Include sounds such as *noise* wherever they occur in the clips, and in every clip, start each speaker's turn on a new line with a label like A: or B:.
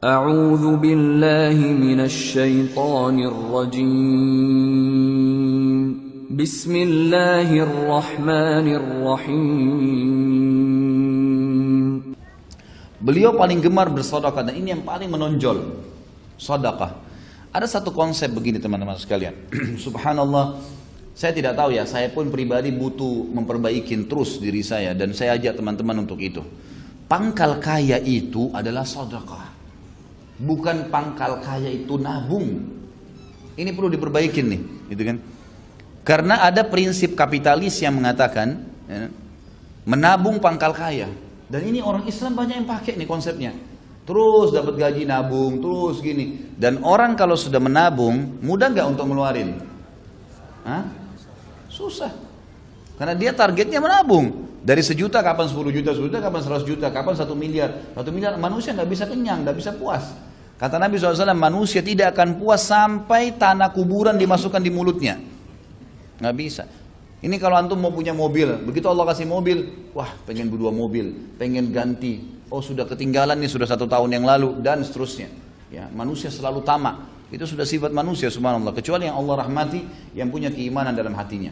A: أعوذ بالله من الشيطان الرجيم بسم الله الرحمن الرحيم
B: Beliau paling gemar bersedekah dan ini yang paling menonjol. Sedekah. Ada satu konsep begini teman-teman sekalian. *clears throat* Subhanallah, saya tidak tahu ya, saya pun pribadi butuh memperbaiki terus diri saya dan saya ajak teman-teman untuk itu. Pangkal kaya itu adalah sedekah. Bukan pangkal kaya itu nabung. Ini perlu diperbaikin nih, gitu kan? Karena ada prinsip kapitalis yang mengatakan ya, menabung pangkal kaya. Dan ini orang Islam banyak yang pakai nih konsepnya. Terus dapat gaji nabung, terus gini. Dan orang kalau sudah menabung, mudah nggak untuk ngeluarin? Hah? Susah. Karena dia targetnya menabung. Dari sejuta kapan 10 juta, 10 juta kapan 100 juta, kapan 1 miliar. 1 miliar manusia nggak bisa kenyang, nggak bisa puas. Kata Nabi SAW, manusia tidak akan puas sampai tanah kuburan dimasukkan di mulutnya. Nggak bisa. Ini kalau antum mau punya mobil, begitu Allah kasih mobil, wah pengen berdua mobil, pengen ganti, oh sudah ketinggalan nih sudah satu tahun yang lalu dan seterusnya. Ya, manusia selalu tamak. Itu sudah sifat manusia subhanallah. Kecuali yang Allah rahmati, yang punya keimanan dalam hatinya.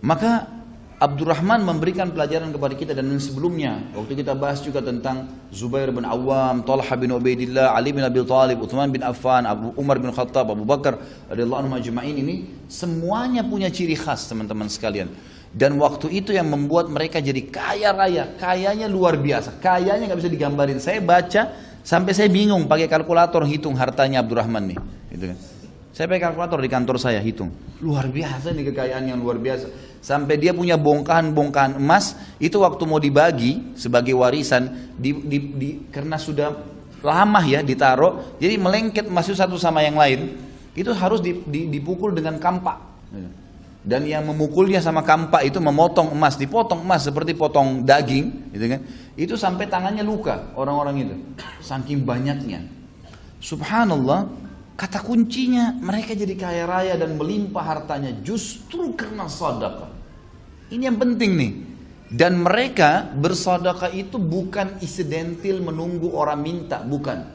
B: Maka Abdurrahman memberikan pelajaran kepada kita dan sebelumnya waktu kita bahas juga tentang Zubair bin Awam, Talha bin Ubaidillah, Ali bin Abi Thalib, Uthman bin Affan, Abu Umar bin Khattab, Abu Bakar radhiyallahu anhu majma'in ini semuanya punya ciri khas teman-teman sekalian. Dan waktu itu yang membuat mereka jadi kaya raya, kayanya luar biasa, kayanya nggak bisa digambarin. Saya baca sampai saya bingung pakai kalkulator hitung hartanya Abdurrahman nih, gitu kan. Saya pakai kalkulator di kantor saya hitung. Luar biasa nih kekayaan yang luar biasa. Sampai dia punya bongkahan-bongkahan emas, itu waktu mau dibagi sebagai warisan, di, di, di, karena sudah lama ya ditaruh, jadi melengket masuk satu sama yang lain, itu harus dipukul dengan kampak. Dan yang memukulnya sama kampak itu memotong emas, dipotong emas seperti potong daging, gitu kan? Itu sampai tangannya luka orang-orang itu, saking banyaknya. Subhanallah, Kata kuncinya mereka jadi kaya raya dan melimpah hartanya justru karena sedekah. Ini yang penting nih. Dan mereka bersedekah itu bukan isidentil menunggu orang minta, bukan.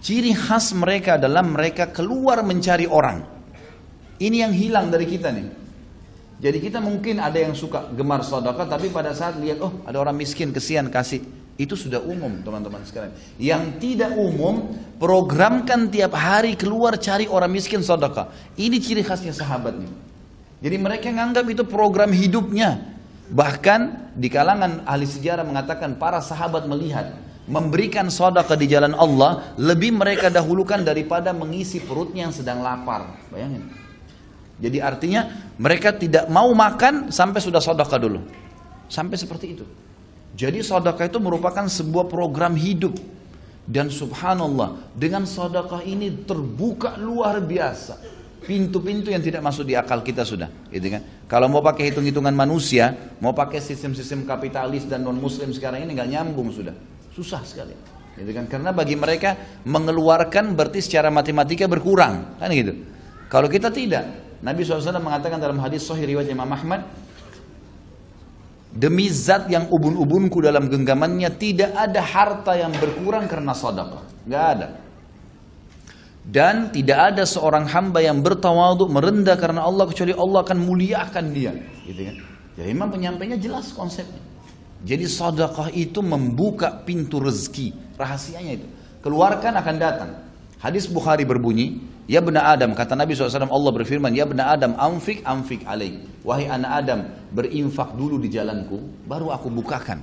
B: Ciri khas mereka adalah mereka keluar mencari orang. Ini yang hilang dari kita nih. Jadi kita mungkin ada yang suka gemar sedekah tapi pada saat lihat oh ada orang miskin kesian kasih itu sudah umum teman-teman sekalian. Yang tidak umum, programkan tiap hari keluar cari orang miskin sedekah. Ini ciri khasnya sahabat nih. Jadi mereka menganggap itu program hidupnya. Bahkan di kalangan ahli sejarah mengatakan para sahabat melihat memberikan sedekah di jalan Allah lebih mereka dahulukan daripada mengisi perutnya yang sedang lapar. Bayangin. Jadi artinya mereka tidak mau makan sampai sudah sedekah dulu. Sampai seperti itu. Jadi sedekah itu merupakan sebuah program hidup. Dan subhanallah, dengan sedekah ini terbuka luar biasa. Pintu-pintu yang tidak masuk di akal kita sudah, gitu kan? Kalau mau pakai hitung-hitungan manusia, mau pakai sistem-sistem kapitalis dan non muslim sekarang ini nggak nyambung sudah. Susah sekali. Gitu kan? Karena bagi mereka mengeluarkan berarti secara matematika berkurang, kan gitu. Kalau kita tidak, Nabi SAW mengatakan dalam hadis Sahih riwayat Imam Ahmad, Demi zat yang ubun-ubunku dalam genggamannya tidak ada harta yang berkurang karena sedekah. Enggak ada. Dan tidak ada seorang hamba yang bertawaduk merendah karena Allah kecuali Allah akan muliakan dia. Gitu kan? Jadi memang penyampainya jelas konsepnya. Jadi sedekah itu membuka pintu rezeki. Rahasianya itu. Keluarkan akan datang. Hadis Bukhari berbunyi, Ya benar Adam, kata Nabi SAW, Allah berfirman, Ya benar Adam, amfik, amfik alaih. Wahai anak Adam, berinfak dulu di jalanku, baru aku bukakan.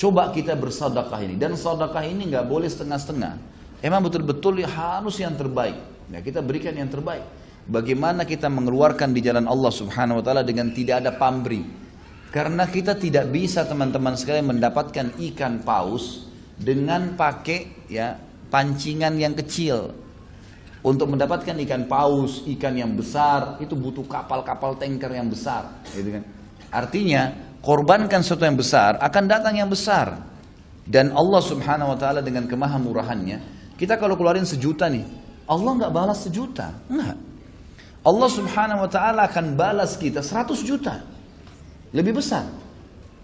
B: Coba kita bersadakah ini. Dan sadakah ini nggak boleh setengah-setengah. Emang betul-betul harus yang terbaik. Ya, kita berikan yang terbaik. Bagaimana kita mengeluarkan di jalan Allah Subhanahu wa taala dengan tidak ada pamrih. Karena kita tidak bisa teman-teman sekalian mendapatkan ikan paus dengan pakai ya pancingan yang kecil. Untuk mendapatkan ikan paus, ikan yang besar, itu butuh kapal-kapal tanker yang besar. Gitu kan? Artinya, korbankan sesuatu yang besar, akan datang yang besar. Dan Allah subhanahu wa ta'ala dengan kemahamurahannya, kita kalau keluarin sejuta nih, Allah nggak balas sejuta. Enggak. Allah subhanahu wa ta'ala akan balas kita 100 juta. Lebih besar.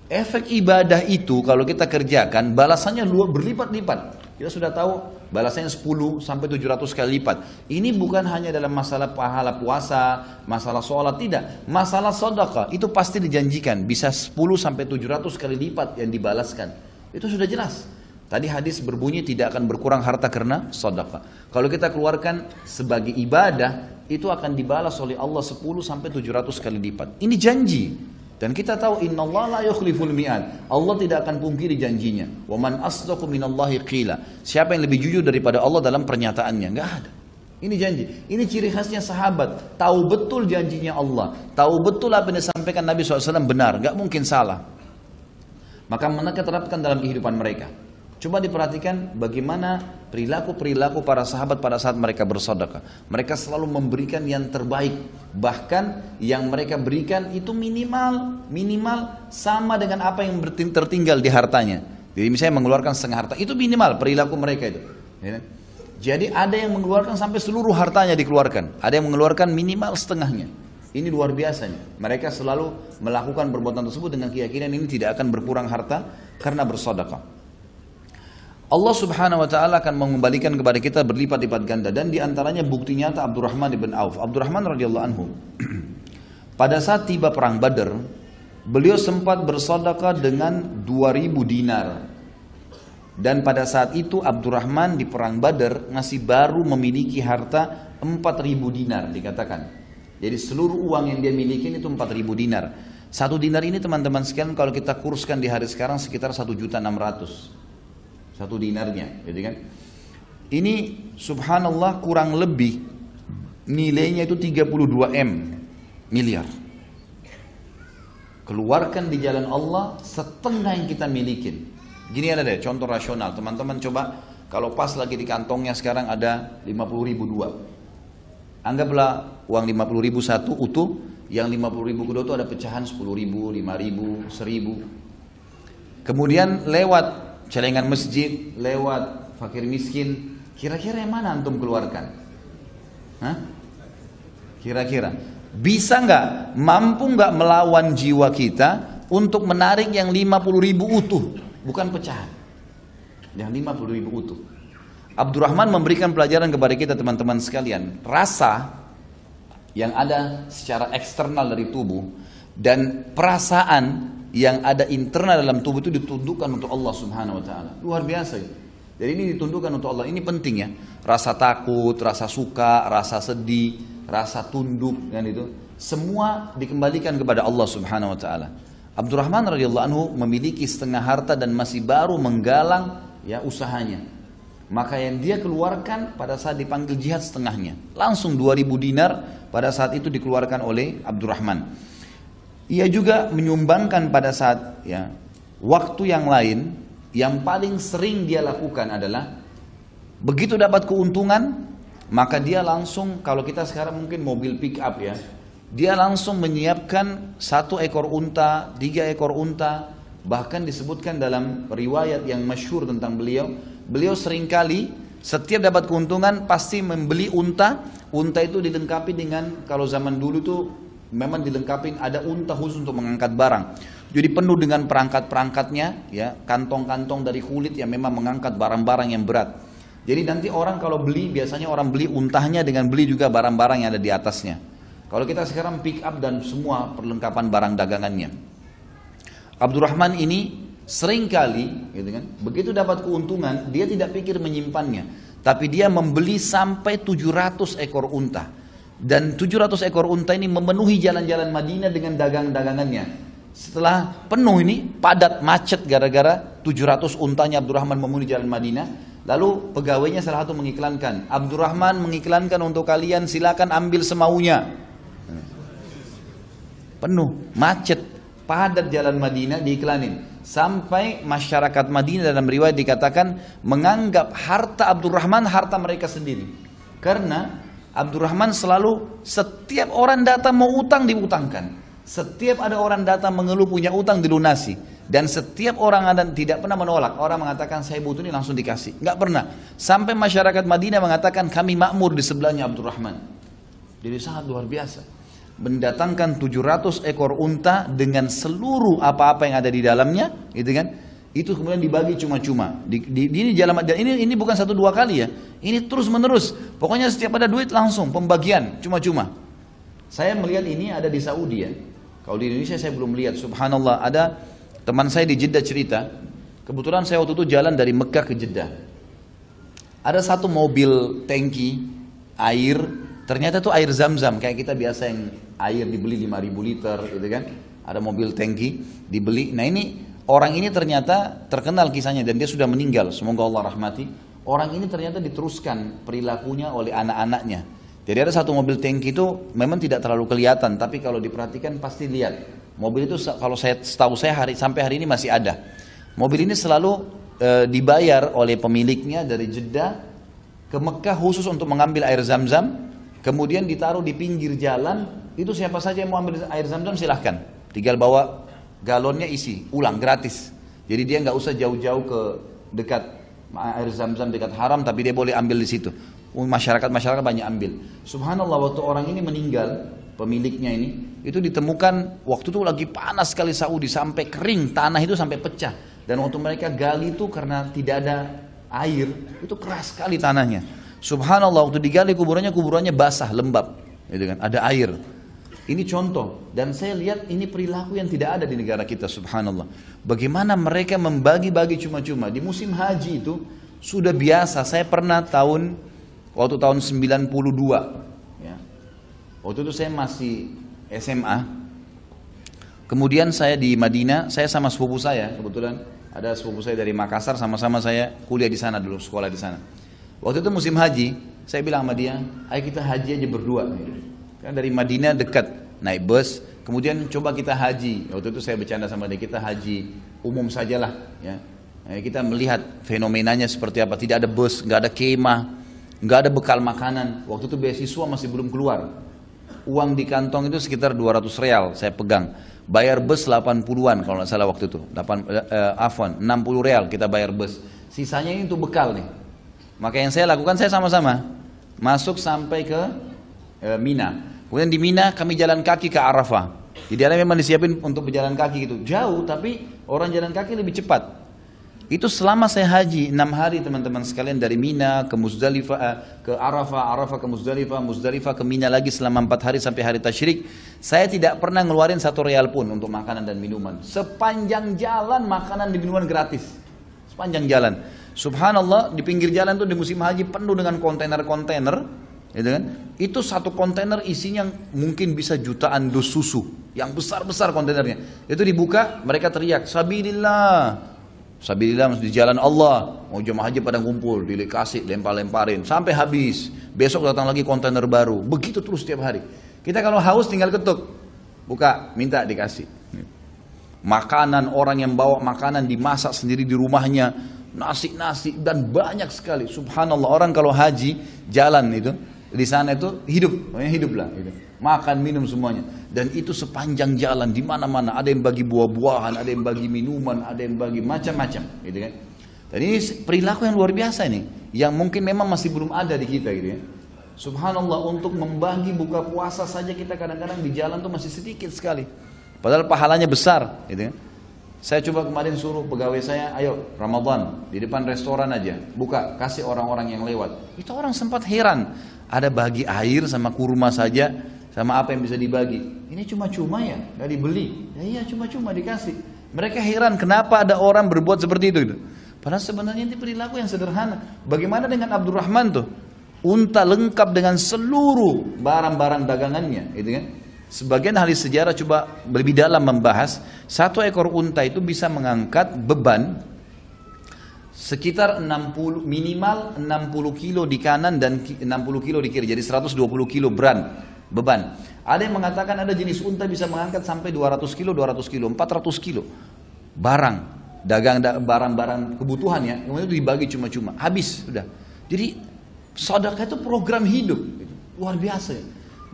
B: Efek ibadah itu kalau kita kerjakan balasannya luar berlipat-lipat. Kita sudah tahu balasannya 10 sampai 700 kali lipat. Ini bukan hanya dalam masalah pahala puasa, masalah sholat, tidak. Masalah sodaka itu pasti dijanjikan bisa 10 sampai 700 kali lipat yang dibalaskan. Itu sudah jelas. Tadi hadis berbunyi tidak akan berkurang harta karena sodaka. Kalau kita keluarkan sebagai ibadah, itu akan dibalas oleh Allah 10 sampai 700 kali lipat. Ini janji. Dan kita tahu inna Allah la yukhliful mi'ad. Allah tidak akan pungkiri janjinya. Wa man asdaqu minallahi qila. Siapa yang lebih jujur daripada Allah dalam pernyataannya? Enggak ada. Ini janji. Ini ciri khasnya sahabat. Tahu betul janjinya Allah. Tahu betul apa yang disampaikan Nabi SAW benar. Enggak mungkin salah. Maka mereka terapkan dalam kehidupan mereka. Coba diperhatikan bagaimana perilaku-perilaku para sahabat pada saat mereka bersedekah. Mereka selalu memberikan yang terbaik. Bahkan yang mereka berikan itu minimal, minimal sama dengan apa yang tertinggal di hartanya. Jadi misalnya mengeluarkan setengah harta, itu minimal perilaku mereka itu. Ya. Jadi ada yang mengeluarkan sampai seluruh hartanya dikeluarkan. Ada yang mengeluarkan minimal setengahnya. Ini luar biasanya. Mereka selalu melakukan perbuatan tersebut dengan keyakinan ini tidak akan berkurang harta karena bersedekah. Allah Subhanahu wa taala akan mengembalikan kepada kita berlipat-lipat ganda dan di antaranya bukti nyata Abdurrahman bin Auf. Abdurrahman radhiyallahu anhu. *clears throat* Pada saat tiba perang Badar, beliau sempat bersedekah dengan 2000 dinar. Dan pada saat itu Abdurrahman di perang Badar masih baru memiliki harta 4000 dinar dikatakan. Jadi seluruh uang yang dia miliki itu 4000 dinar. Satu dinar ini teman-teman sekalian kalau kita kurskan di hari sekarang sekitar 1 juta 600 satu dinarnya, gitu kan? Ini subhanallah kurang lebih nilainya itu 32 M miliar. Keluarkan di jalan Allah setengah yang kita miliki. Gini ada deh contoh rasional. Teman-teman coba kalau pas lagi di kantongnya sekarang ada 50 ribu dua. Anggaplah uang 50 ribu satu utuh, yang 50 ribu kedua itu ada pecahan 10 ribu, 5 ribu, 1000. Kemudian lewat celengan masjid, lewat fakir miskin, kira-kira yang mana antum keluarkan? Hah? Kira-kira bisa nggak, mampu nggak melawan jiwa kita untuk menarik yang 50 ribu utuh, bukan pecahan, yang 50 ribu utuh. Abdurrahman memberikan pelajaran kepada kita teman-teman sekalian, rasa yang ada secara eksternal dari tubuh dan perasaan yang ada internal dalam tubuh itu ditundukkan untuk Allah Subhanahu wa taala. Luar biasa ya. Jadi ini ditundukkan untuk Allah. Ini penting ya. Rasa takut, rasa suka, rasa sedih, rasa tunduk dan itu semua dikembalikan kepada Allah Subhanahu wa taala. Abdurrahman radhiyallahu anhu memiliki setengah harta dan masih baru menggalang ya usahanya. Maka yang dia keluarkan pada saat dipanggil jihad setengahnya. Langsung 2000 dinar pada saat itu dikeluarkan oleh Abdurrahman. Ia juga menyumbangkan pada saat ya waktu yang lain yang paling sering dia lakukan adalah begitu dapat keuntungan maka dia langsung kalau kita sekarang mungkin mobil pick up ya dia langsung menyiapkan satu ekor unta, tiga ekor unta bahkan disebutkan dalam riwayat yang masyhur tentang beliau beliau sering kali setiap dapat keuntungan pasti membeli unta unta itu dilengkapi dengan kalau zaman dulu tuh memang dilengkapi ada unta khusus untuk mengangkat barang. Jadi penuh dengan perangkat-perangkatnya, ya kantong-kantong dari kulit yang memang mengangkat barang-barang yang berat. Jadi nanti orang kalau beli biasanya orang beli untahnya dengan beli juga barang-barang yang ada di atasnya. Kalau kita sekarang pick up dan semua perlengkapan barang dagangannya. Abdurrahman ini sering kali, gitu kan, begitu dapat keuntungan dia tidak pikir menyimpannya, tapi dia membeli sampai 700 ekor unta. Dan 700 ekor unta ini memenuhi jalan-jalan Madinah dengan dagang-dagangannya. Setelah penuh ini, padat, macet gara-gara 700 untanya Abdurrahman memenuhi jalan Madinah. Lalu pegawainya salah satu mengiklankan, Abdurrahman mengiklankan untuk kalian silakan ambil semaunya. Penuh, macet, padat jalan Madinah diiklanin. Sampai masyarakat Madinah dalam riwayat dikatakan menganggap harta Abdurrahman harta mereka sendiri. Karena Abdurrahman selalu setiap orang datang mau utang diutangkan. Setiap ada orang datang mengeluh punya utang dilunasi. Dan setiap orang ada tidak pernah menolak. Orang mengatakan saya butuh ini langsung dikasih. Nggak pernah. Sampai masyarakat Madinah mengatakan kami makmur di sebelahnya Abdurrahman. Jadi sangat luar biasa. mendatangkan 700 ekor unta dengan seluruh apa-apa yang ada di dalamnya, gitu kan? Itu kemudian dibagi cuma-cuma. Di, di, di ini jalan dan ini ini bukan satu dua kali ya. Ini terus menerus. Pokoknya setiap ada duit langsung pembagian cuma-cuma. Saya melihat ini ada di Saudi ya. Kalau di Indonesia saya belum lihat. Subhanallah ada teman saya di Jeddah cerita. Kebetulan saya waktu itu jalan dari Mekah ke Jeddah. Ada satu mobil tangki air. Ternyata itu air zam-zam kayak kita biasa yang air dibeli 5000 liter gitu kan. Ada mobil tangki dibeli. Nah ini Orang ini ternyata terkenal kisahnya dan dia sudah meninggal. Semoga Allah rahmati. Orang ini ternyata diteruskan perilakunya oleh anak-anaknya. Jadi ada satu mobil tangki itu memang tidak terlalu kelihatan, tapi kalau diperhatikan pasti lihat. Mobil itu kalau saya setahu saya hari sampai hari ini masih ada. Mobil ini selalu e, dibayar oleh pemiliknya dari Jeddah ke Mekah khusus untuk mengambil air zam-zam, kemudian ditaruh di pinggir jalan. Itu siapa saja yang mau ambil air zam-zam silahkan. Tinggal bawa galonnya isi, ulang gratis. Jadi dia nggak usah jauh-jauh ke dekat air zam-zam dekat haram, tapi dia boleh ambil di situ. Masyarakat masyarakat banyak ambil. Subhanallah waktu orang ini meninggal, pemiliknya ini itu ditemukan waktu itu lagi panas sekali Saudi sampai kering tanah itu sampai pecah dan waktu mereka gali itu karena tidak ada air itu keras sekali tanahnya. Subhanallah waktu digali kuburannya kuburannya basah lembab, gitu kan ada air. Ini contoh dan saya lihat ini perilaku yang tidak ada di negara kita subhanallah. Bagaimana mereka membagi-bagi cuma-cuma di musim haji itu sudah biasa. Saya pernah tahun waktu tahun 92 ya. Waktu itu saya masih SMA. Kemudian saya di Madinah, saya sama sepupu saya kebetulan ada sepupu saya dari Makassar sama-sama saya kuliah di sana dulu, sekolah di sana. Waktu itu musim haji, saya bilang sama dia, ayo kita haji aja berdua. Kan dari Madinah dekat, naik bus, kemudian coba kita haji. Waktu itu saya bercanda sama dia, kita haji umum sajalah, ya. Eh, kita melihat fenomenanya seperti apa. Tidak ada bus, nggak ada kemah, nggak ada bekal makanan. Waktu itu beasiswa masih belum keluar. Uang di kantong itu sekitar 200 real saya pegang. Bayar bus 80-an kalau nggak salah waktu itu. 8, eh, afwan, 60 real kita bayar bus. Sisanya ini untuk bekal nih. Maka yang saya lakukan saya sama-sama. Masuk sampai ke e, Mina. Kemudian di Mina kami jalan kaki ke Arafah. Jadi ada memang disiapin untuk berjalan kaki gitu. Jauh tapi orang jalan kaki lebih cepat. Itu selama saya haji enam hari teman-teman sekalian dari Mina ke Muzdalifah eh, ke Arafah, Arafah ke Muzdalifah, Muzdalifah ke Mina lagi selama empat hari sampai hari Tashrik. Saya tidak pernah ngeluarin satu real pun untuk makanan dan minuman. Sepanjang jalan makanan dan minuman gratis. Sepanjang jalan. Subhanallah di pinggir jalan tuh di musim haji penuh dengan kontainer-kontainer Gitu kan? Itu satu kontainer isinya mungkin bisa jutaan dus susu, yang besar-besar kontainernya. Itu dibuka, mereka teriak, Sabilillah. Sabilillah di jalan Allah. Mau jemaah haji pada ngumpul, dikasih, lempar-lemparin. Sampai habis. Besok datang lagi kontainer baru. Begitu terus setiap hari. Kita kalau haus tinggal ketuk. Buka, minta dikasih. Makanan, orang yang bawa makanan dimasak sendiri di rumahnya. Nasi-nasi dan banyak sekali. Subhanallah, orang kalau haji, jalan itu di sana itu hidup, pokoknya hidup lah. Makan, minum semuanya. Dan itu sepanjang jalan, di mana-mana. Ada yang bagi buah-buahan, ada yang bagi minuman, ada yang bagi macam-macam. Gitu kan. Dan ini perilaku yang luar biasa nih. Yang mungkin memang masih belum ada di kita gitu ya. Subhanallah untuk membagi buka puasa saja kita kadang-kadang di jalan tuh masih sedikit sekali. Padahal pahalanya besar gitu ya. Saya coba kemarin suruh pegawai saya, ayo Ramadan di depan restoran aja, buka, kasih orang-orang yang lewat. Itu orang sempat heran, ada bagi air sama kurma saja, sama apa yang bisa dibagi. Ini cuma-cuma ya, nggak dibeli. Ya iya cuma-cuma dikasih. Mereka heran kenapa ada orang berbuat seperti itu. Gitu. Padahal sebenarnya ini perilaku yang sederhana. Bagaimana dengan Abdurrahman tuh? Unta lengkap dengan seluruh barang-barang dagangannya, gitu kan? Sebagian ahli sejarah coba lebih dalam membahas satu ekor unta itu bisa mengangkat beban sekitar 60 minimal 60 kilo di kanan dan 60 kilo di kiri. Jadi 120 kilo beran beban. Ada yang mengatakan ada jenis unta bisa mengangkat sampai 200 kilo 200 kilo 400 kilo. Barang dagang barang-barang kebutuhan ya itu dibagi cuma-cuma. Habis sudah. Jadi sedekah itu program hidup. Luar biasa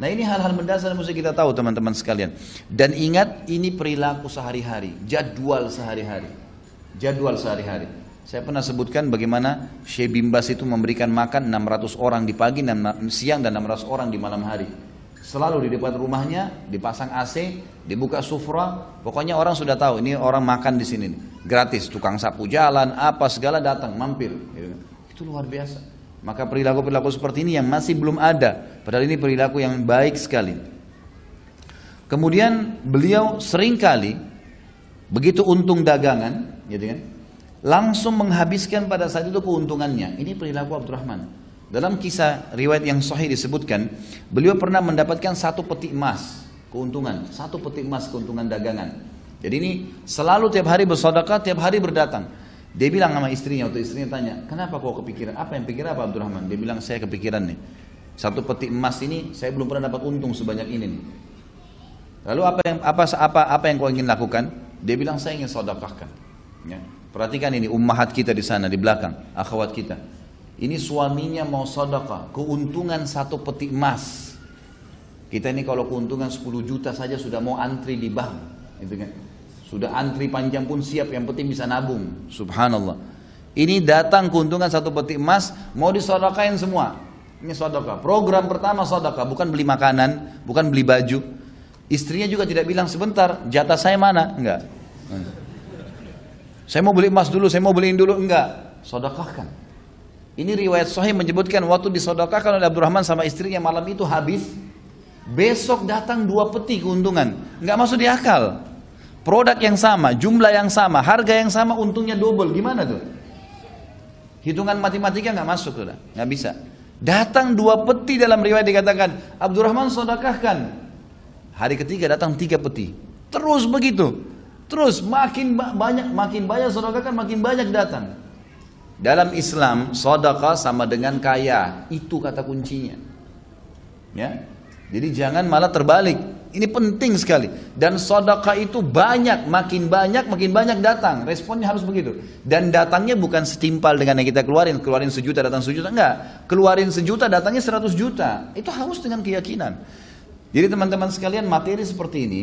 B: Nah ini hal-hal mendasar yang mesti kita tahu teman-teman sekalian. Dan ingat ini perilaku sehari-hari, jadwal sehari-hari. Jadwal sehari-hari. Saya pernah sebutkan bagaimana Syekh Bimbas itu memberikan makan 600 orang di pagi, dan siang dan 600 orang di malam hari. Selalu di depan rumahnya dipasang AC, dibuka sufra, pokoknya orang sudah tahu ini orang makan di sini gratis, tukang sapu jalan, apa segala datang mampir. gitu. Itu luar biasa. Maka perilaku-perilaku seperti ini yang masih belum ada, padahal ini perilaku yang baik sekali. Kemudian beliau sering kali begitu untung dagangan, gitu kan, langsung menghabiskan pada saat itu keuntungannya. Ini perilaku Abdurrahman. Dalam kisah riwayat yang sahih disebutkan, beliau pernah mendapatkan satu peti emas keuntungan, satu peti emas keuntungan dagangan. Jadi ini selalu tiap hari bersedekah, tiap hari berdatang. Dia bilang sama istrinya, waktu istrinya tanya, kenapa kau kepikiran? Apa yang pikir apa Abdurrahman? Dia bilang, saya kepikiran nih. Satu peti emas ini, saya belum pernah dapat untung sebanyak ini nih. Lalu apa yang apa apa apa yang kau ingin lakukan? Dia bilang saya ingin sedekahkan. Ya. Perhatikan ini ummahat kita di sana di belakang, akhwat kita. Ini suaminya mau sedekah, keuntungan satu peti emas. Kita ini kalau keuntungan 10 juta saja sudah mau antri di bank, gitu kan. Sudah antri panjang pun siap, yang penting bisa nabung. Subhanallah. Ini datang keuntungan satu peti emas, mau disodakain semua. Ini sodaka. Program pertama sodaka, bukan beli makanan, bukan beli baju. Istrinya juga tidak bilang sebentar, jatah saya mana? Enggak. Saya mau beli emas dulu, saya mau beliin dulu, enggak. Sodakahkan. Ini riwayat sahih menyebutkan waktu disodokahkan oleh Abdurrahman sama istrinya malam itu habis. Besok datang dua peti keuntungan. Nggak masuk di akal. Produk yang sama, jumlah yang sama, harga yang sama, untungnya double. Gimana tuh? Hitungan matematika nggak masuk sudah, nggak bisa. Datang dua peti dalam riwayat dikatakan Abdurrahman sodakahkan. Hari ketiga datang tiga peti. Terus begitu. Terus makin banyak, makin banyak sodakahkan, makin banyak datang. Dalam Islam, sodaka sama dengan kaya. Itu kata kuncinya. Ya, jadi jangan malah terbalik. Ini penting sekali. Dan sodaka itu banyak, makin banyak, makin banyak datang. Responnya harus begitu. Dan datangnya bukan setimpal dengan yang kita keluarin. Keluarin sejuta, datang sejuta. Enggak. Keluarin sejuta, datangnya seratus juta. Itu harus dengan keyakinan. Jadi teman-teman sekalian, materi seperti ini,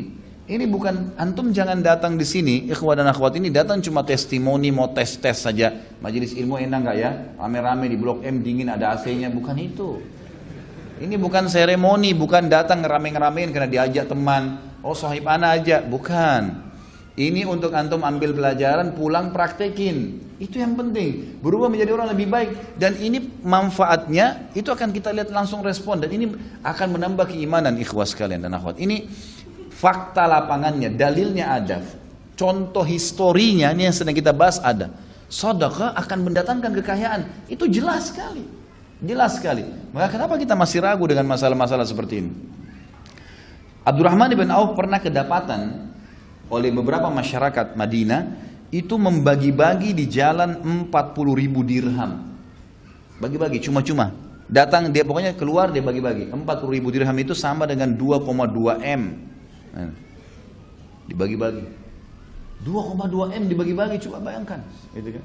B: ini bukan antum jangan datang di sini, ikhwah dan akhwat ini datang cuma testimoni mau tes-tes saja. Majelis ilmu enak nggak ya? Rame-rame di Blok M dingin ada AC-nya, bukan itu. Ini bukan seremoni, bukan datang ngerame-ngeramein karena diajak teman. Oh sahib ana aja, bukan. Ini untuk antum ambil pelajaran, pulang praktekin. Itu yang penting. Berubah menjadi orang lebih baik. Dan ini manfaatnya, itu akan kita lihat langsung respon. Dan ini akan menambah keimanan ikhwah sekalian dan akhwat. Ini fakta lapangannya, dalilnya ada, contoh historinya ini yang sedang kita bahas ada. Sodaka akan mendatangkan kekayaan, itu jelas sekali, jelas sekali. Maka kenapa kita masih ragu dengan masalah-masalah seperti ini? Abdurrahman bin Auf pernah kedapatan oleh beberapa masyarakat Madinah itu membagi-bagi di jalan 40 ribu dirham. Bagi-bagi cuma-cuma. Datang dia pokoknya keluar dia bagi-bagi. 40 ribu dirham itu sama dengan 2,2 M. Dibagi-bagi. 2,2 M dibagi-bagi coba bayangkan, gitu kan.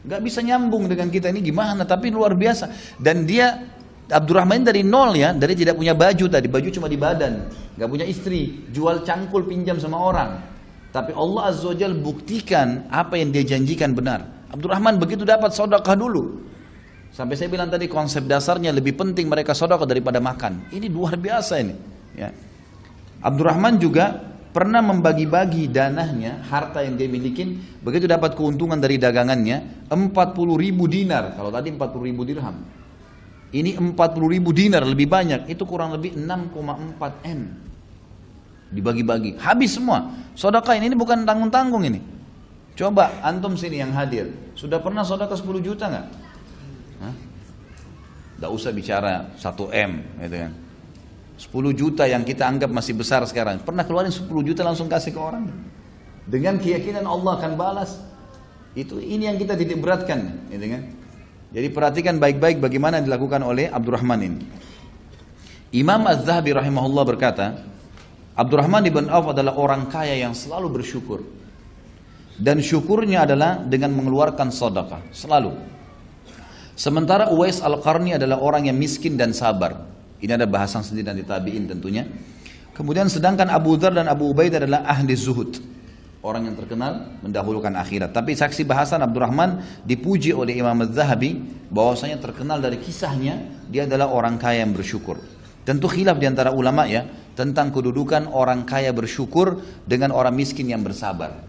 B: Gak bisa nyambung dengan kita ini gimana, tapi luar biasa. Dan dia Abdurrahman dari nol ya, dari tidak punya baju tadi, baju cuma di badan, gak punya istri, jual cangkul pinjam sama orang. Tapi Allah Azza Jal buktikan apa yang dia janjikan benar. Abdurrahman begitu dapat sodakah dulu. Sampai saya bilang tadi konsep dasarnya lebih penting mereka sodakah daripada makan. Ini luar biasa ini. Ya. Abdurrahman juga pernah membagi-bagi danahnya, harta yang dia miliki, begitu dapat keuntungan dari dagangannya, 40 ribu dinar, kalau tadi 40 ribu dirham. Ini 40 ribu dinar, lebih banyak, itu kurang lebih 6,4 M. Dibagi-bagi, habis semua. Sodaka ini, ini bukan tanggung-tanggung ini. Coba antum sini yang hadir, sudah pernah sodaka 10 juta nggak? Tidak usah bicara 1 M, gitu kan. 10 juta yang kita anggap masih besar sekarang. Pernah keluarin 10 juta langsung kasih ke orang. Dengan keyakinan Allah akan balas. Itu ini yang kita titik beratkan, gitu kan? Jadi perhatikan baik-baik bagaimana dilakukan oleh Abdurrahman ini. Imam Az-Zahabi rahimahullah berkata, Abdurrahman ibn Auf adalah orang kaya yang selalu bersyukur. Dan syukurnya adalah dengan mengeluarkan sedekah, selalu. Sementara Uwais Al-Qarni adalah orang yang miskin dan sabar. Ini ada bahasan sendiri dan tabi'in tentunya. Kemudian sedangkan Abu Dhar dan Abu Ubaid adalah ahli zuhud. Orang yang terkenal mendahulukan akhirat. Tapi saksi bahasan Abdurrahman dipuji oleh Imam Az-Zahabi bahwasanya terkenal dari kisahnya dia adalah orang kaya yang bersyukur. Tentu khilaf di antara ulama ya tentang kedudukan orang kaya bersyukur dengan orang miskin yang bersabar.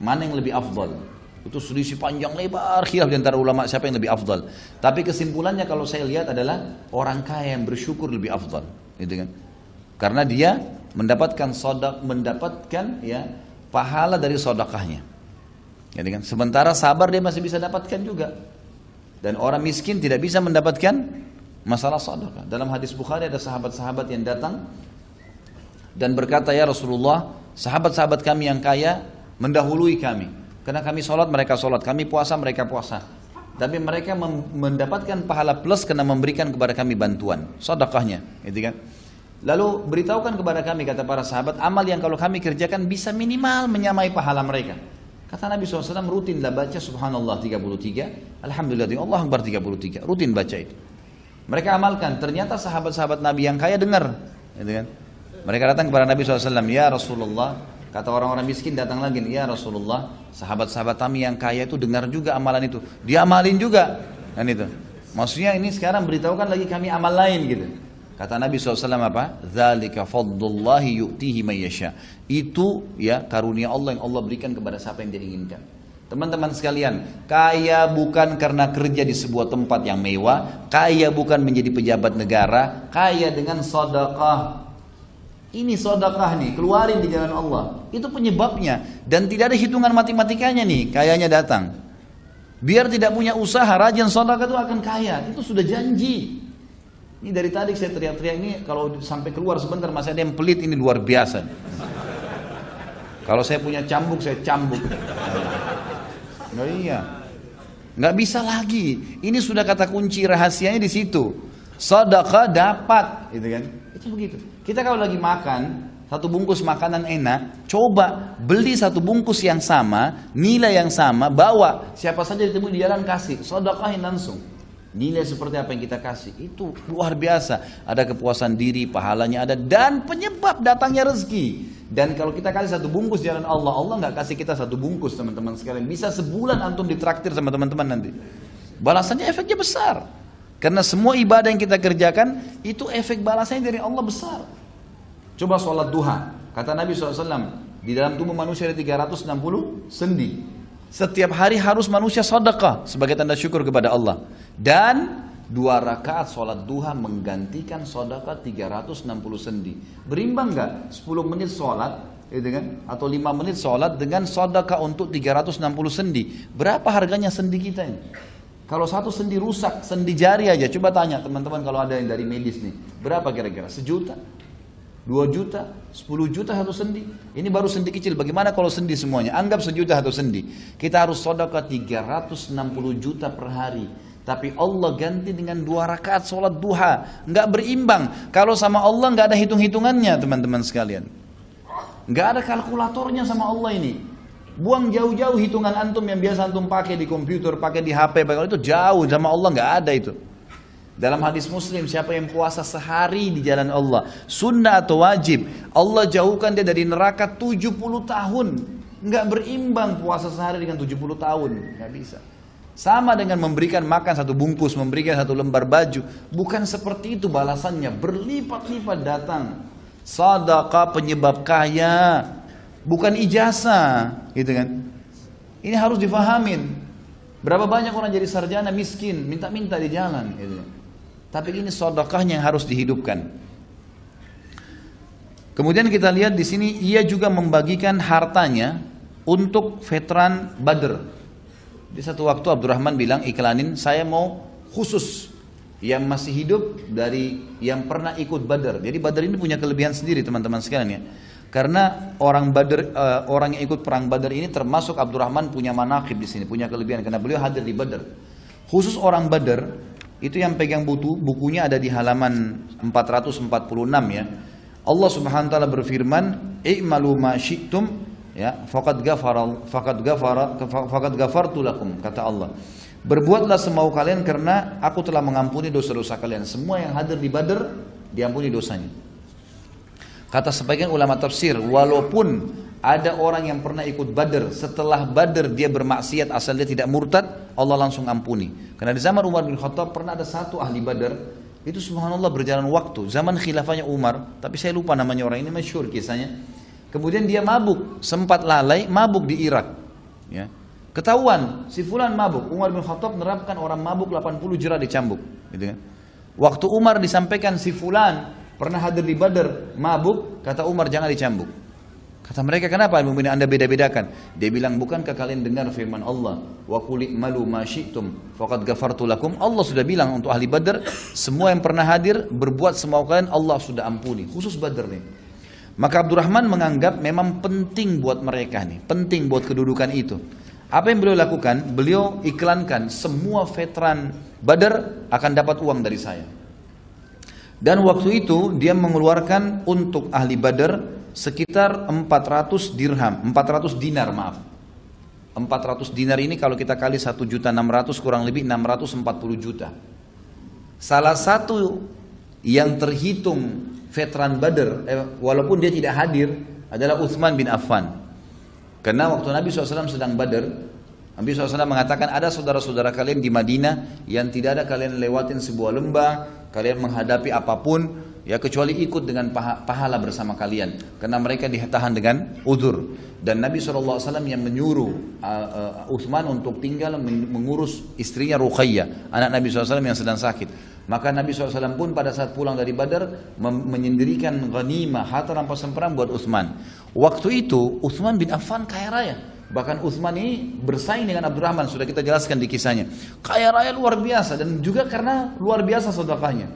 B: Mana yang lebih afdal? Itu selisih panjang lebar khilaf di antara ulama siapa yang lebih afdal. Tapi kesimpulannya kalau saya lihat adalah orang kaya yang bersyukur lebih afdal, gitu kan? Karena dia mendapatkan sodak mendapatkan ya pahala dari sodakahnya. Jadi kan sementara sabar dia masih bisa dapatkan juga. Dan orang miskin tidak bisa mendapatkan masalah sedekah. Dalam hadis Bukhari ada sahabat-sahabat yang datang dan berkata ya Rasulullah, sahabat-sahabat kami yang kaya mendahului kami. Karena kami sholat mereka sholat, kami puasa mereka puasa. Tapi mereka mendapatkan pahala plus karena memberikan kepada kami bantuan, sedekahnya, gitu kan? Lalu beritahukan kepada kami kata para sahabat amal yang kalau kami kerjakan bisa minimal menyamai pahala mereka. Kata Nabi SAW rutinlah baca subhanallah 33, alhamdulillah Allah Akbar 33, rutin baca itu. Mereka amalkan, ternyata sahabat-sahabat Nabi yang kaya dengar. Gitu kan? Mereka datang kepada Nabi SAW, Ya Rasulullah, kata orang-orang miskin datang lagi, Ya Rasulullah, sahabat-sahabat kami yang kaya itu dengar juga amalan itu. Dia amalin juga. Kan itu. Maksudnya ini sekarang beritahukan lagi kami amal lain gitu. Kata Nabi SAW apa? Zalika fadlullahi yu'tihi mayyasha. Itu ya karunia Allah yang Allah berikan kepada siapa yang dia inginkan. Teman-teman sekalian, kaya bukan karena kerja di sebuah tempat yang mewah, kaya bukan menjadi pejabat negara, kaya dengan sodakah. Ini sodakah nih, keluarin di jalan Allah. Itu penyebabnya. Dan tidak ada hitungan matematikanya nih, kayanya datang. Biar tidak punya usaha, rajin sodakah itu akan kaya. Itu sudah janji. Ini dari tadi saya teriak-teriak ini, kalau sampai keluar sebentar masih ada yang pelit, ini luar biasa. Kalau saya punya cambuk, saya cambuk. Nggak iya. Nggak bisa lagi. Ini sudah kata kunci rahasianya di situ. Sedekah dapat, gitu kan? Itu begitu. Kita kalau lagi makan, satu bungkus makanan enak, coba beli satu bungkus yang sama, nilai yang sama, bawa. Siapa saja ditemui di jalan kasih, sedekahin langsung. Nilai seperti apa yang kita kasih itu luar biasa. Ada kepuasan diri, pahalanya ada dan penyebab datangnya rezeki. Dan kalau kita kasih satu bungkus jalan Allah, Allah nggak kasih kita satu bungkus teman-teman sekalian. Bisa sebulan antum ditraktir sama teman-teman nanti. Balasannya efeknya besar. Karena semua ibadah yang kita kerjakan itu efek balasannya dari Allah besar. Coba sholat duha. Kata Nabi SAW, di dalam tubuh manusia ada 360 sendi. Setiap hari harus manusia sedekah sebagai tanda syukur kepada Allah. Dan dua rakaat sholat duha menggantikan sedekah 360 sendi. Berimbang nggak? 10 menit sholat gitu kan? Atau 5 menit sholat dengan sedekah untuk 360 sendi. Berapa harganya sendi kita ini? Kalau satu sendi rusak, sendi jari aja. Coba tanya teman-teman kalau ada yang dari medis nih. Berapa kira-kira? Sejuta? 2 juta, 10 juta satu sendi. Ini baru sendi kecil. Bagaimana kalau sendi semuanya? Anggap sejuta satu sendi. Kita harus sodaka 360 juta per hari. Tapi Allah ganti dengan dua rakaat sholat duha. Nggak berimbang. Kalau sama Allah nggak ada hitung-hitungannya teman-teman sekalian. Nggak ada kalkulatornya sama Allah ini. Buang jauh-jauh hitungan antum yang biasa antum pakai di komputer, pakai di HP, pakai itu jauh sama Allah nggak ada itu. Dalam hadis muslim siapa yang puasa sehari di jalan Allah Sunnah atau wajib Allah jauhkan dia dari neraka 70 tahun. Nggak berimbang puasa sehari dengan 70 tahun Nggak bisa. Sama dengan memberikan makan satu bungkus Memberikan satu lembar baju. Bukan seperti itu balasannya. Berlipat-lipat datang. Sadaqah penyebab kaya Bukan ijazah gitu kan Ini harus difahamin Berapa banyak orang jadi sarjana miskin Minta-minta di jalan gitu tapi ini sodokahnya yang harus dihidupkan. Kemudian kita lihat di sini ia juga membagikan hartanya untuk veteran Badr. Di satu waktu Abdurrahman bilang iklanin saya mau khusus yang masih hidup dari yang pernah ikut Badr. Jadi Badr ini punya kelebihan sendiri teman-teman sekalian ya. Karena orang Badr uh, orang yang ikut perang Badr ini termasuk Abdurrahman punya manakib di sini, punya kelebihan karena beliau hadir di Badr. Khusus orang Badr itu yang pegang buku, bukunya ada di halaman 446 ya. Allah Subhanahu wa taala berfirman, "I'malu ma syi'tum" ya, faqad ghafara faqad ghafara faqad ghafartu lakum kata Allah. Berbuatlah semau kalian karena aku telah mengampuni dosa-dosa kalian. Semua yang hadir di Badar diampuni dosanya. Kata sebagian ulama tafsir, walaupun ada orang yang pernah ikut Badr, setelah Badr dia bermaksiat asal dia tidak murtad, Allah langsung ampuni. Karena di zaman Umar bin Khattab pernah ada satu ahli Badr, Itu subhanallah berjalan waktu. Zaman khilafahnya Umar, tapi saya lupa namanya orang ini masyhur kisahnya. Kemudian dia mabuk, sempat lalai, mabuk di Irak. Ya. Ketahuan, si fulan mabuk. Umar bin Khattab menerapkan orang mabuk 80 jerah dicambuk. Gitu kan. Waktu Umar disampaikan si fulan pernah hadir di Badar, mabuk, kata Umar jangan dicambuk. Kata mereka kenapa mungkin anda beda-bedakan? Dia bilang bukankah kalian dengar firman Allah wa quli malu ma syi'tum faqad ghafartu lakum. Allah sudah bilang untuk ahli Badar semua yang pernah hadir berbuat semua kalian Allah sudah ampuni. Khusus Badar nih. Maka Abdurrahman menganggap memang penting buat mereka nih, penting buat kedudukan itu. Apa yang beliau lakukan? Beliau iklankan semua veteran Badar akan dapat uang dari saya. Dan waktu itu dia mengeluarkan untuk ahli Badar sekitar 400 dirham, 400 dinar maaf. 400 dinar ini kalau kita kali 1 juta 600 kurang lebih 640 juta. Salah satu yang terhitung veteran Badr, eh, walaupun dia tidak hadir, adalah Uthman bin Affan. Karena waktu Nabi SAW sedang Badr, Nabi SAW mengatakan ada saudara-saudara kalian di Madinah yang tidak ada kalian lewatin sebuah lembah, kalian menghadapi apa pun, ya kecuali ikut dengan pahala bersama kalian. Karena mereka ditahan dengan udur. Dan Nabi SAW yang menyuruh uh, uh, Uthman untuk tinggal mengurus istrinya Ruqayyah anak Nabi SAW yang sedang sakit. Maka Nabi SAW pun pada saat pulang dari Badar menyendirikan ghanimah harta rampasan perang buat Uthman waktu itu Uthman bin Affan kaya raya Bahkan Uthman ini bersaing dengan Abdurrahman, sudah kita jelaskan di kisahnya. Kaya raya luar biasa dan juga karena luar biasa sedekahnya.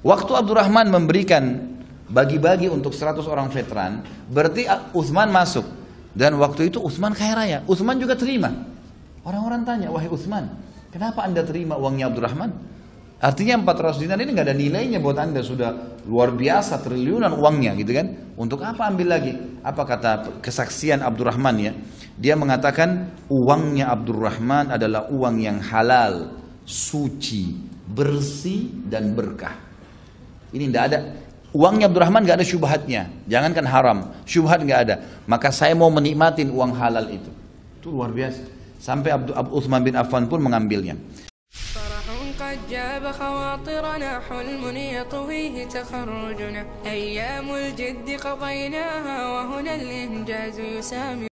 B: Waktu Abdurrahman memberikan bagi-bagi untuk 100 orang veteran, berarti Uthman masuk. Dan waktu itu Uthman kaya raya. Uthman juga terima. Orang-orang tanya, wahai Uthman, kenapa anda terima uangnya Abdurrahman? Artinya 400 dinar ini nggak ada nilainya buat anda sudah luar biasa triliunan uangnya gitu kan. Untuk apa ambil lagi? Apa kata kesaksian Abdurrahman ya? Dia mengatakan uangnya Abdurrahman adalah uang yang halal, suci, bersih dan berkah. Ini tidak ada. Uangnya Abdurrahman nggak ada syubhatnya. Jangankan haram, syubhat nggak ada. Maka saya mau menikmatin uang halal itu. Itu luar biasa. Sampai Abdul Uthman bin Affan pun mengambilnya. قد جاب خواطرنا حلم يطويه تخرجنا. أيام الجد قضيناها وهنا الإنجاز يسامي.